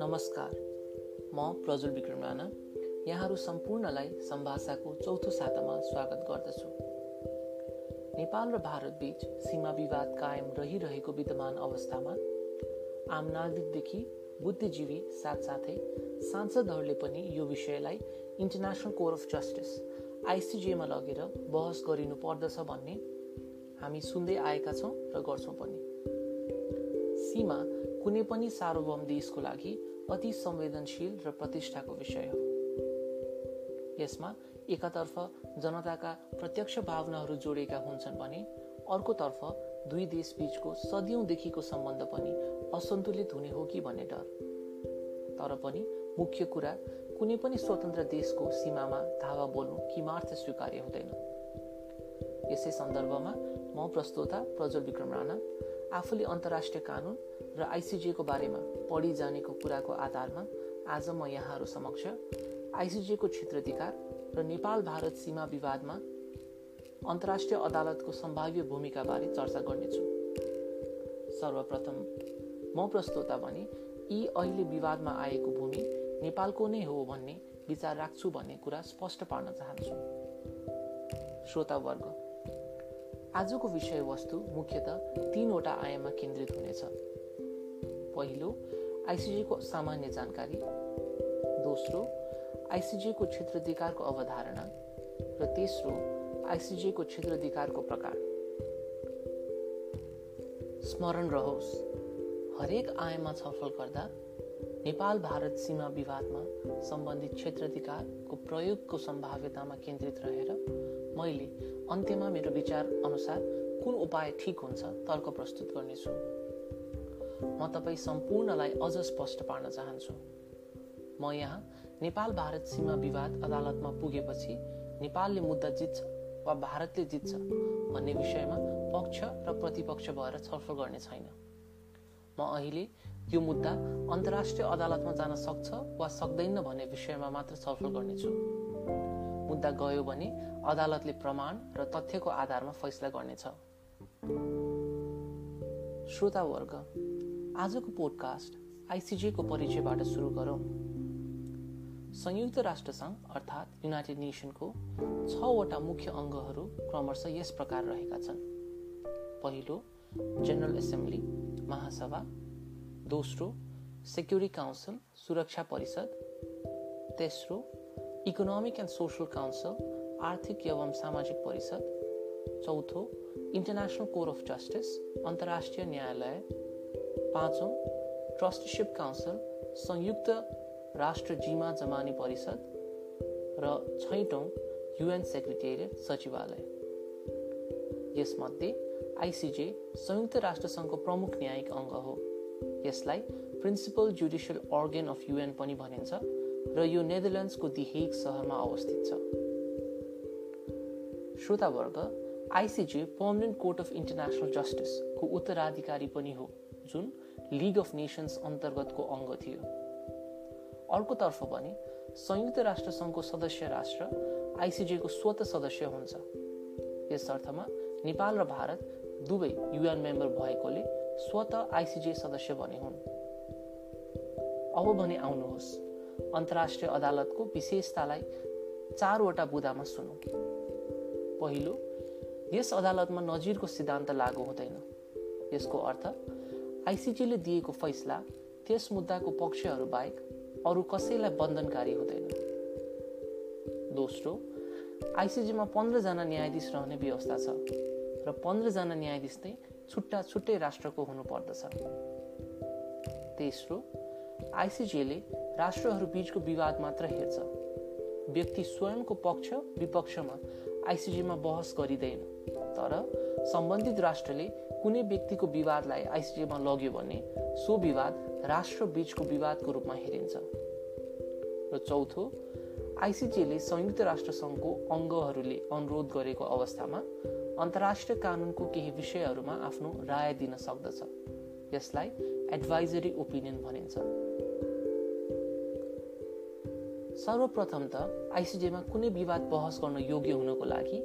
नमस्कार म प्रज्वल विक्रम राणा। यहाँहरू सम्पूर्णलाई सम्भाषाको चौथो सातामा स्वागत गर्दछु। नेपाल र भारत बीच सीमा विवाद कायम रहिरहेको विद्यमान अवस्थामा आम नागरिकदेखि बुद्धिजीवी साथसाथै सांसदहरूले पनि यो विषयलाई इन्टरनेसनल कोर्ट अफ जस्टिस आइसिजिएमा लगेर बहस गरिनु पर्दछ भन्ने हामी सुन्दै आएका छौँ र गर्छौँ पनि। सीमा कुनै पनि सार्वभौम देशको लागि अति संवेदनशील र प्रतिष्ठाको विषय हो। यसमा एकातर्फ जनताका प्रत्यक्ष भावनाहरू जोडेका हुन्छन् भने अर्कोतर्फ दुई देश बीचको सदियौँदेखिको सम्बन्ध पनि असन्तुलित हुने हो कि भन्ने डर। तर पनि मुख्य कुरा कुनै पनि स्वतन्त्र देशको सीमामा धावा बोल्नु किमार्थ स्वीकार्य हुँदैन। यसै सन्दर्भमा म प्रस्तोता प्रज्वल विक्रम राणा आफूले अन्तर्राष्ट्रिय कानुन र आइसिजिएको बारेमा पढी जानेको कुराको आधारमा आज म यहाँहरू समक्ष आइसिजिएको क्षेत्राधिकार र नेपाल भारत सीमा विवादमा अन्तर्राष्ट्रिय अदालतको सम्भाव्य भूमिकाबारे चर्चा गर्नेछु। सर्वप्रथम म प्रस्तोता भने यी अहिले विवादमा आएको भूमि नेपालको नै हो भन्ने विचार राख्छु भन्ने कुरा स्पष्ट पार्न चाहन्छु। श्रोतावर्ग आजको विषयवस्तु मुख्यतः तिनवटा आयाममा केन्द्रित हुनेछ। पहिलो आइसिजीको सामान्य जानकारी। दोस्रो आइसिजीको क्षेत्राधिकारको अवधारणा। र तेस्रो आइसिजीको क्षेत्राधिकारको प्रकार। स्मरण रहोस् हरेक आयाममा छलफल गर्दा नेपाल भारत सीमा विवादमा सम्बन्धित क्षेत्राधिकारको प्रयोगको सम्भाव्यतामा केन्द्रित रहेर मैले अन्त्यमा मेरो विचार अनुसार कुन उपाय ठिक हुन्छ तर्क प्रस्तुत गर्नेछु। म तपाईँ सम्पूर्णलाई अझ स्पष्ट पार्न चाहन्छु। म यहाँ नेपाल भारत सीमा विवाद अदालतमा पुगेपछि नेपालले मुद्दा जित्छ वा भारतले जित्छ भन्ने विषयमा पक्ष र प्रतिपक्ष भएर छलफल गर्ने छैन। म अहिले यो मुद्दा अन्तर्राष्ट्रिय अदालतमा जान सक्छ वा सक्दैन भन्ने विषयमा मात्र छलफल गर्नेछु। मुद्दा गयो भने अदालतले प्रमाण र तथ्यको आधारमा फैसला गर्नेछ। श्रोतावर्ग आजको पोडकास्ट आइसिजेको परिचयबाट सुरु गरौँ। संयुक्त राष्ट्रसङ्घ अर्थात् युनाइटेड नेसनको छवटा मुख्य अङ्गहरू क्रमशः यस प्रकार रहेका छन्। पहिलो जेनरल एसेम्ब्ली महासभा दोस्रो सेक्युरिटी काउन्सिल सुरक्षा परिषद तेस्रो इकोनोमिक एन्ड सोसल काउन्सिल आर्थिक एवं सामाजिक परिषद चौथो इन्टरनेसनल कोर्ट अफ जस्टिस अन्तर्राष्ट्रिय न्यायालय पाँचौँ ट्रस्टीसिप काउन्सिल संयुक्त राष्ट्र जिमा जमानी परिषद र छैटौँ युएन सेक्रेटेरिएट सचिवालय यसमध्ये आइसिजे संयुक्त राष्ट्रसङ्घको प्रमुख न्यायिक अङ्ग हो। यसलाई principal judicial organ of UN पनि भनिन्छ र यो नेदरल्यान्ड्सको दि हेग सहरमा अवस्थित छ। श्रोतावर्ग ICJ Permanent Court of International जस्टिसको उत्तराधिकारी पनि हो जुन लिग अफ नेसन्स अन्तर्गतको अङ्ग थियो। अर्कोतर्फ भने संयुक्त राष्ट्र सङ्घको सदस्य राष्ट्र आइसिजेको स्वत सदस्य हुन्छ। यस अर्थमा नेपाल र भारत दुवै युएन मेम्बर भएकोले स्वत आइसिजे सदस्य बने हुन्। अब भने आउनुहोस् अन्तर्राष्ट्रिय अदालतको विशेषतालाई चारवटा बुदामा सुनौ। पहिलो यस अदालतमा नजिरको सिद्धान्त लागू हुँदैन। यसको अर्थ आइसिजीले दिएको फैसला त्यस मुद्दाको पक्षहरू बाहेक अरू कसैलाई बन्धनकारी हुँदैन। दोस्रो आइसिजीमा पन्ध्रजना न्यायाधीश रहने व्यवस्था छ। र पन्ध्रजना न्यायाधीश नै छुट्टा छुट्टै राष्ट्रको हुनुपर्दछ तेस्रो आइसिजीले राष्ट्रहरू बिचको विवाद मात्र हेर्छ। व्यक्ति स्वयंको पक्ष विपक्षमा आइसिजीमा बहस गरिँदैन। तर सम्बन्धित राष्ट्रले कुनै व्यक्तिको विवादलाई आइसिजेमा लग्यो भने सो विवाद राष्ट्र बीचको विवादको रूपमा हेरिन्छ। र चौथो आइसिजेले संयुक्त राष्ट्र सङ्घको अङ्गहरूले अनुरोध गरेको अवस्थामा अन्तर्राष्ट्रिय कानुनको केही विषयहरूमा आफ्नो राय दिन सक्दछ। यसलाई एडभाइजरी ओपिनियन भनिन्छ। सर्वप्रथम त आइसिजेमा कुनै विवाद बहस गर्न योग्य हुनको लागि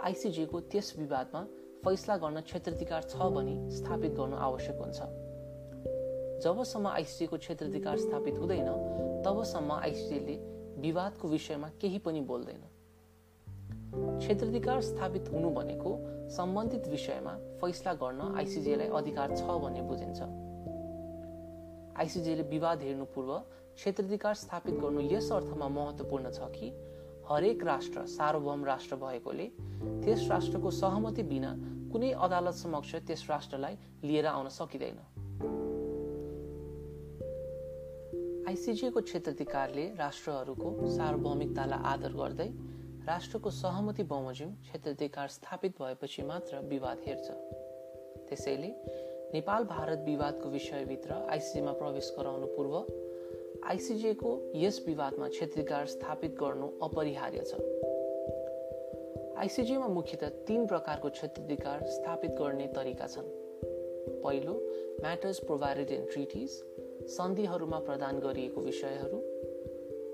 आइसिजेको त्यस विवादमा फैसला गर्न क्षेत्राधिकार छ भनी स्थापित गर्नु आवश्यक हुन्छ। जबसम्म आइसिजेको क्षेत्राधिकार स्थापित हुँदैन तबसम्म आइसिजेले विवादको विषयमा केही पनि बोल्दैन। क्षेत्राधिकार स्थापित हुनु भनेको सम्बन्धित विषयमा फैसला गर्न आइसिजेलाई अधिकार छ भन्ने बुझिन्छ। आइसिजेले विवाद हेर्नु पूर्व क्षेत्राधिकार स्थापित गर्नु यस अर्थमा महत्त्वपूर्ण छ कि हरेक राष्ट्र सार्वभौम राष्ट्र भएकोले त्यस राष्ट्रको सहमति बिना कुनै अदालत समक्ष त्यस राष्ट्रलाई लिएर आउन सकिँदैन। आइसिजिएको क्षेत्राधिकारले राष्ट्रहरूको सार्वभौमिकतालाई आदर गर्दै राष्ट्रको सहमति बमोजिम क्षेत्राधिकार स्थापित भएपछि मात्र विवाद हेर्छ। त्यसैले नेपाल भारत विवादको विषयभित्र आइसिजीमा प्रवेश गराउनु पूर्व आइसिजेको यस विवादमा क्षेत्राधिकार स्थापित गर्नु अपरिहार्य छ। आइसिजेमा मुख्यतः तीन प्रकारको क्षेत्राधिकार स्थापित गर्ने तरिका छन्। पहिलो म्याटर्स प्रोभाइडेड इन ट्रिटिज सन्धिहरूमा प्रदान गरिएको विषयहरू।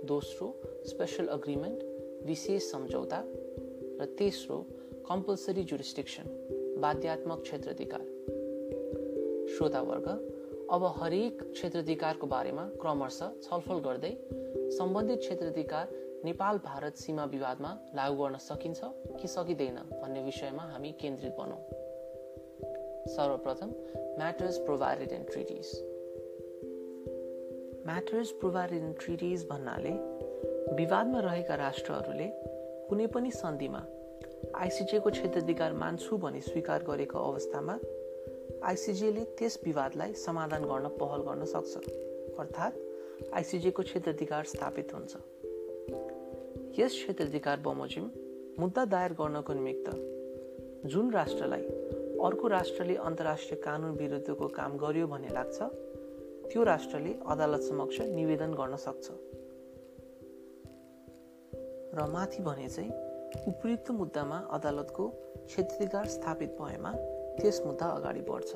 दोस्रो स्पेसल अग्रिमेन्ट विशेष सम्झौता र तेस्रो कम्पलसरी जुरिस्टिक्सन बाध्यात्मक क्षेत्राधिकार। श्रोतावर्ग अब हरेक क्षेत्राधिकारको बारेमा क्रमशः छलफल गर्दै सम्बन्धित क्षेत्राधिकार नेपाल भारत सीमा विवादमा लागू गर्न सकिन्छ कि सकिँदैन भन्ने विषयमा हामी केन्द्रित बनौँ सर्वप्रथम matters provided in treaties matters provided in treaties भन्नाले विवादमा रहेका राष्ट्रहरूले कुनै पनि सन्धिमा आइसिजेको क्षेत्राधिकार मान्छु भनी स्वीकार गरेको अवस्थामा आइसिजेले त्यस विवादलाई समाधान गर्न पहल गर्न सक्छ अर्थात् आइसिजेको क्षेत्राधिकार स्थापित हुन्छ। यस क्षेत्राधिकार बमोजिम मुद्दा दायर गर्नको निमित्त जुन राष्ट्रलाई अर्को राष्ट्रले अन्तर्राष्ट्रिय कानुन विरुद्धको काम गर्यो भन्ने लाग्छ त्यो राष्ट्रले अदालत समक्ष निवेदन गर्न सक्छ। र माथि भने चाहिँ उपयुक्त मुद्दामा अदालतको क्षेत्राधिकार स्थापित भएमा त्यस मुद्दा अगाडि बढ्छ।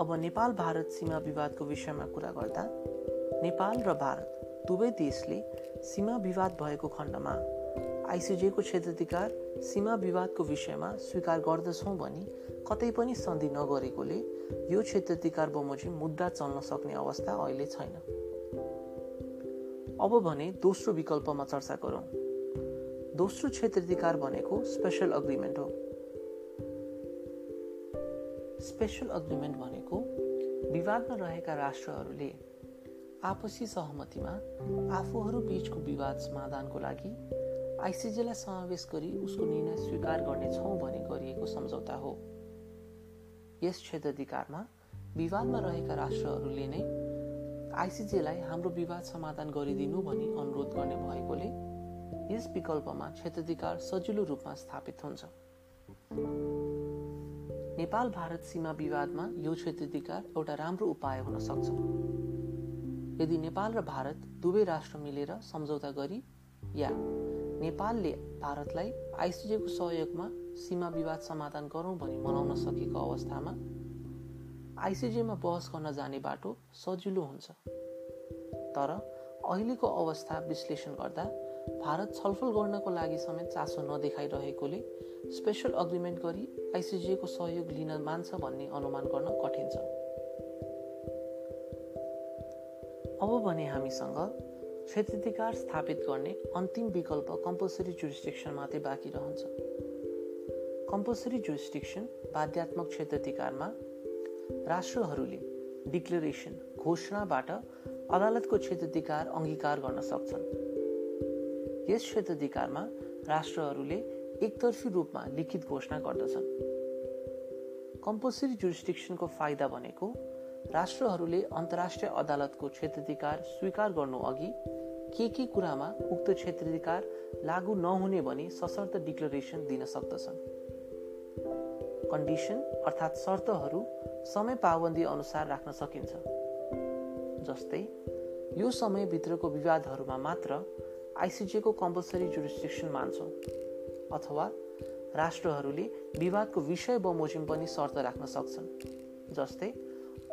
अब नेपाल भारत सीमा विवादको विषयमा कुरा गर्दा नेपाल र भारत दुवै देशले सीमा विवाद भएको खण्डमा आइसिजेको क्षेत्राधिकार सीमा विवादको विषयमा स्वीकार गर्दछौँ भनी कतै पनि सन्धि नगरेकोले यो क्षेत्राधिकार बमोजिम मुद्दा चल्न सक्ने अवस्था अहिले छैन। अब भने दोस्रो विकल्पमा चर्चा गरौँ। दोस्रो क्षेत्राधिकार भनेको स्पेसल अग्रिमेन्ट हो। स्पेसल अग्रिमेन्ट भनेको विवादमा रहेका राष्ट्रहरूले आपसी सहमतिमा आफूहरू बिचको विवाद समाधानको लागि आइसिजेलाई समावेश गरी उसको निर्णय स्वीकार गर्नेछौँ भनी गरिएको सम्झौता हो। यस क्षेत्राधिकारमा विवादमा रहेका राष्ट्रहरूले नै आइसिजेलाई हाम्रो विवाद समाधान गरिदिनु भनी अनुरोध गर्ने भएकोले यस विकल्पमा क्षेत्राधिकार सजिलो रूपमा स्थापित हुन्छ। नेपाल भारत सीमा विवादमा यो क्षेत्राधिकार एउटा राम्रो उपाय हुन सक्छ। यदि नेपाल र भारत दुवै राष्ट्र मिलेर सम्झौता गरी या नेपालले भारतलाई आइसिजेको सहयोगमा सीमा विवाद समाधान गरौँ भनी मनाउन सकेको अवस्थामा आइसिजेमा बहस गर्न जाने बाटो सजिलो हुन्छ। तर अहिलेको अवस्था विश्लेषण गर्दा भारत छलफल गर्नको लागि समेत चासो नदेखाइरहेकोले स्पेसल अग्रिमेन्ट गरी आइसिजिएको सहयोग लिन मान्छ भन्ने अनुमान गर्न कठिन छ। अब भने हामीसँग क्षेत्राधिकार स्थापित गर्ने अन्तिम विकल्प कम्पलसरी जुरिस्टिक्सन मात्रै बाँकी रहन्छ। कम्पलसरी जुरिस्टिक्सन बाध्यात्मक क्षेत्राधिकारमा राष्ट्रहरूले डिक्लेरेसन घोषणाबाट अदालतको क्षेत्राधिकार अङ्गीकार गर्न सक्छन्। यस क्षेत्राधिकारमा राष्ट्रहरूले एकतर्फी रूपमा लिखित घोषणा गर्दछन्। कम्पलसरी जुरिस्टिक्सनको फाइदा भनेको राष्ट्रहरूले अन्तर्राष्ट्रिय अदालतको क्षेत्राधिकार स्वीकार गर्नु अघि के के कुरामा उक्त क्षेत्राधिकार लागू नहुने भनी सशर्त डिक्लेरेसन दिन सक्दछन्। कन्डिसन अर्थात् शर्तहरू समय पाबन्दी अनुसार राख्न सकिन्छ। जस्तै यो समयभित्रको विवादहरूमा मात्र आइसिजेको कम्पलसरी जुरिस्टिक्सन मान्छौँ अथवा राष्ट्रहरूले विवादको विषय बमोजिम पनि शर्त राख्न सक्छन्। जस्तै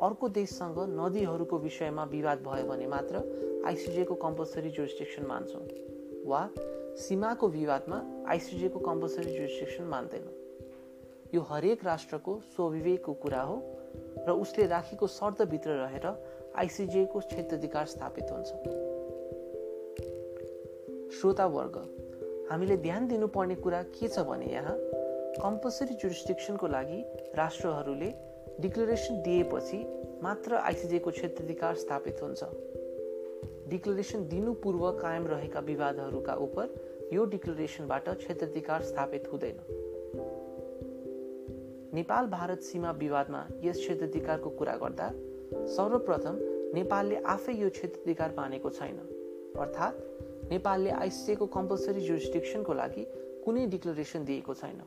अर्को देशसँग नदीहरूको विषयमा विवाद भयो भने मात्र आइसिजेको कम्पलसरी जुरिस्टिक्सन मान्छौँ वा सीमाको विवादमा आइसिजेको कम्पलसरी जुरिस्टिक्सन मान्दैनौँ। यो हरेक राष्ट्रको स्वविवेकको कुरा हो र उसले राखेको शर्तभित्र रहेर आइसिजेको क्षेत्राधिकार स्थापित हुन्छ। श्रोतावर्ग हामीले ध्यान दिनुपर्ने कुरा के छ भने यहाँ कम्पलसरी जुरिस्टिक्सनको लागि राष्ट्रहरूले डिक्लेरेसन दिएपछि मात्र आइसिजेको क्षेत्राधिकार स्थापित हुन्छ। डिक्लेरेसन दिनु पूर्व कायम रहेका विवादहरूका उप यो डिक्लेरेसनबाट क्षेत्राधिकार स्थापित हुँदैन। नेपाल भारत सीमा विवादमा यस क्षेत्राधिकारको कुरा गर्दा सर्वप्रथम नेपालले आफै यो क्षेत्राधिकार मानेको छैन। अर्थात् नेपालले आइसिएको कम्पलसरी जुरिस्टिक्सनको लागि कुनै डिक्लेरेसन दिएको छैन।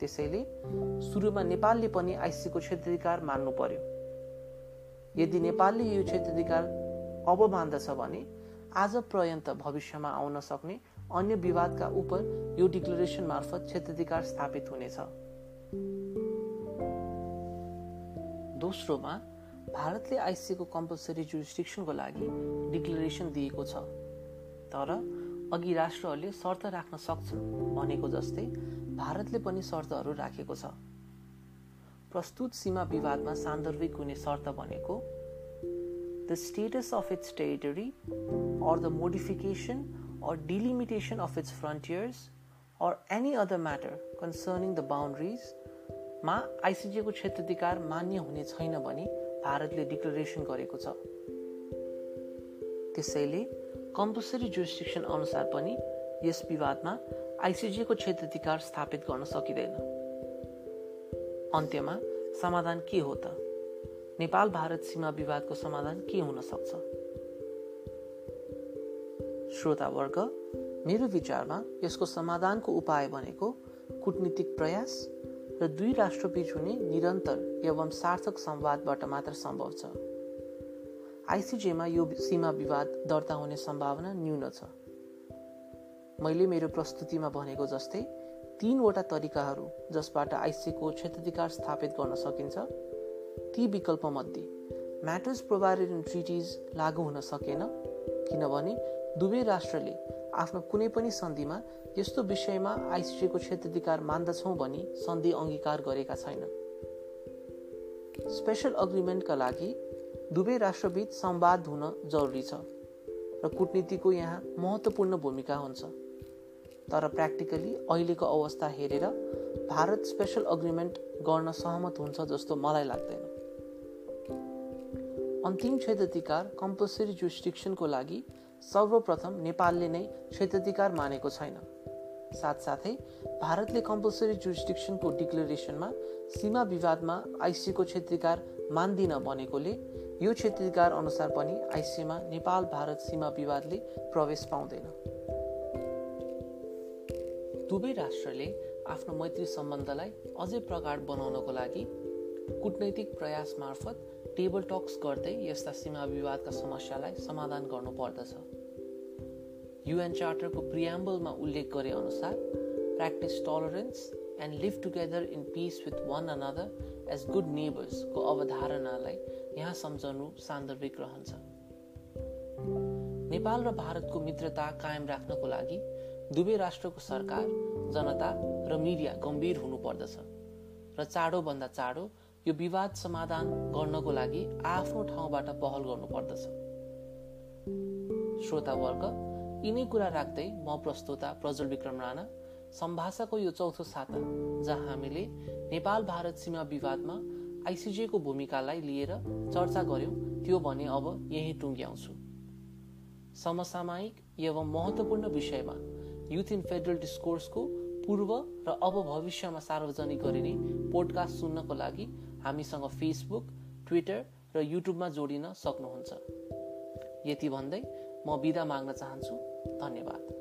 त्यसैले सुरुमा नेपालले पनि आइसिएको क्षेत्राधिकार मान्नु पर्यो। यदि नेपालले यो क्षेत्राधिकार अब मान्दछ भने आज पर्यन्त भविष्यमा आउन सक्ने अन्य विवादका उप यो डिक्लेरेसन मार्फत क्षेत्राधिकार स्थापित हुनेछ। दोस्रोमा भारतले आइसिएको कम्पलसरी जुरिस्टिक्सनको लागि डिक्लेरेसन दिएको छ। तर अघि राष्ट्रहरूले शर्त राख्न सक्छन् भनेको जस्तै भारतले पनि शर्तहरू राखेको छ। प्रस्तुत सीमा विवादमा सान्दर्भिक हुने शर्त भनेको the status of its territory or the modification or delimitation of its frontiers or any other matter concerning the boundaries मा आइसिजेको क्षेत्राधिकार मान्य हुने छैन भनी भारतले डिक्लेरेसन गरेको छ। त्यसैले कम्पलसरी जुरिस्टिक्सन अनुसार पनि यस विवादमा आइसिजेको क्षेत्राधिकार स्थापित गर्न सकिँदैन। अन्त्यमा समाधान के हो त? नेपाल भारत सीमा विवादको समाधान के हुन सक्छ? श्रोतावर्ग मेरो विचारमा यसको समाधानको उपाय भनेको कुटनीतिक प्रयास र दुई राष्ट्रबीच हुने निरन्तर एवं सार्थक संवादबाट मात्र सम्भव छ। आइसिजेमा यो सीमा विवाद दर्ता हुने सम्भावना न्यून छ। मैले मेरो प्रस्तुतिमा भनेको जस्तै तिनवटा तरिकाहरू जसबाट आइसिएको क्षेत्राधिकार स्थापित गर्न सकिन्छ ती विकल्पमध्ये म्याटर्स प्रोभाइडेड इन ट्रिटिज लागू हुन सकेन किनभने दुवै राष्ट्रले आफ्नो कुनै पनि सन्धिमा यस्तो विषयमा आइसिसीको क्षेत्राधिकार मान्दछौँ भनी सन्धि अङ्गीकार गरेका छैनन्। स्पेसल अग्रिमेन्टका लागि दुवै राष्ट्रबिच संवाद हुन जरुरी छ र कुटनीतिको यहाँ महत्त्वपूर्ण भूमिका हुन्छ। तर प्र्याक्टिकली अहिलेको अवस्था हेरेर भारत स्पेसल अग्रिमेन्ट गर्न सहमत हुन्छ जस्तो मलाई लाग्दैन। अन्तिम क्षेत्राधिकार कम्पलसरी जुरिस्टिक्सनको लागि सर्वप्रथम नेपालले नै क्षेत्राधिकार मानेको छैन। साथसाथै भारतले कम्पलसरी जुरिस्टिक्सनको डिक्लेरेसनमा सीमा विवादमा आइसिएको क्षेत्राधिकार मान्दिन भनेकोले यो क्षेत्राधिकार अनुसार पनि आइसिएमा नेपाल भारत सीमा विवादले प्रवेश पाउँदैन। दुवै राष्ट्रले आफ्नो मैत्री सम्बन्धलाई अझै प्रगाढ बनाउनको लागि कुटनैतिक प्रयास मार्फत टेबल टक्स गर्दै यस्ता सीमा विवादका समस्यालाई समाधान गर्नुपर्दछ युएन चार्टरको प्रियाम्बलमा उल्लेख गरे अनुसार practice tolerance and live together in peace with one another as good नेबर्सको अवधारणालाई यहाँ सम्झनु सान्दर्भिक रहन्छ। नेपाल र भारतको मित्रता कायम राख्नको लागि दुवै राष्ट्रको सरकार जनता र मिडिया गम्भीर हुनुपर्दछ र चाँडोभन्दा चाँडो यो विवाद समाधान गर्नको लागि आफ्नो ठाउँबाट पहल गर्नुपर्दछ। श्रोतावर्ग यिनै कुरा राख्दै म प्रस्तुता प्रज्वल विक्रम राणा सम्भाषाको यो चौथो साता जहाँ हामीले नेपाल भारत सीमा विवादमा आइसिजेको भूमिकालाई लिएर चर्चा गर्यौँ त्यो भने अब यही टुङ्ग्याउँछु। समसामयिक एवं महत्त्वपूर्ण विषयमा युथ इन फेडरल डिस्कोर्सको पूर्व र अब भविष्यमा सार्वजनिक गरिने पोडकास्ट सुन्नको लागि हामीसँग फेसबुक ट्विटर र युट्युबमा जोडिन सक्नुहुन्छ। यति भन्दै म बिदा माग्न चाहन्छु। धन्यवाद।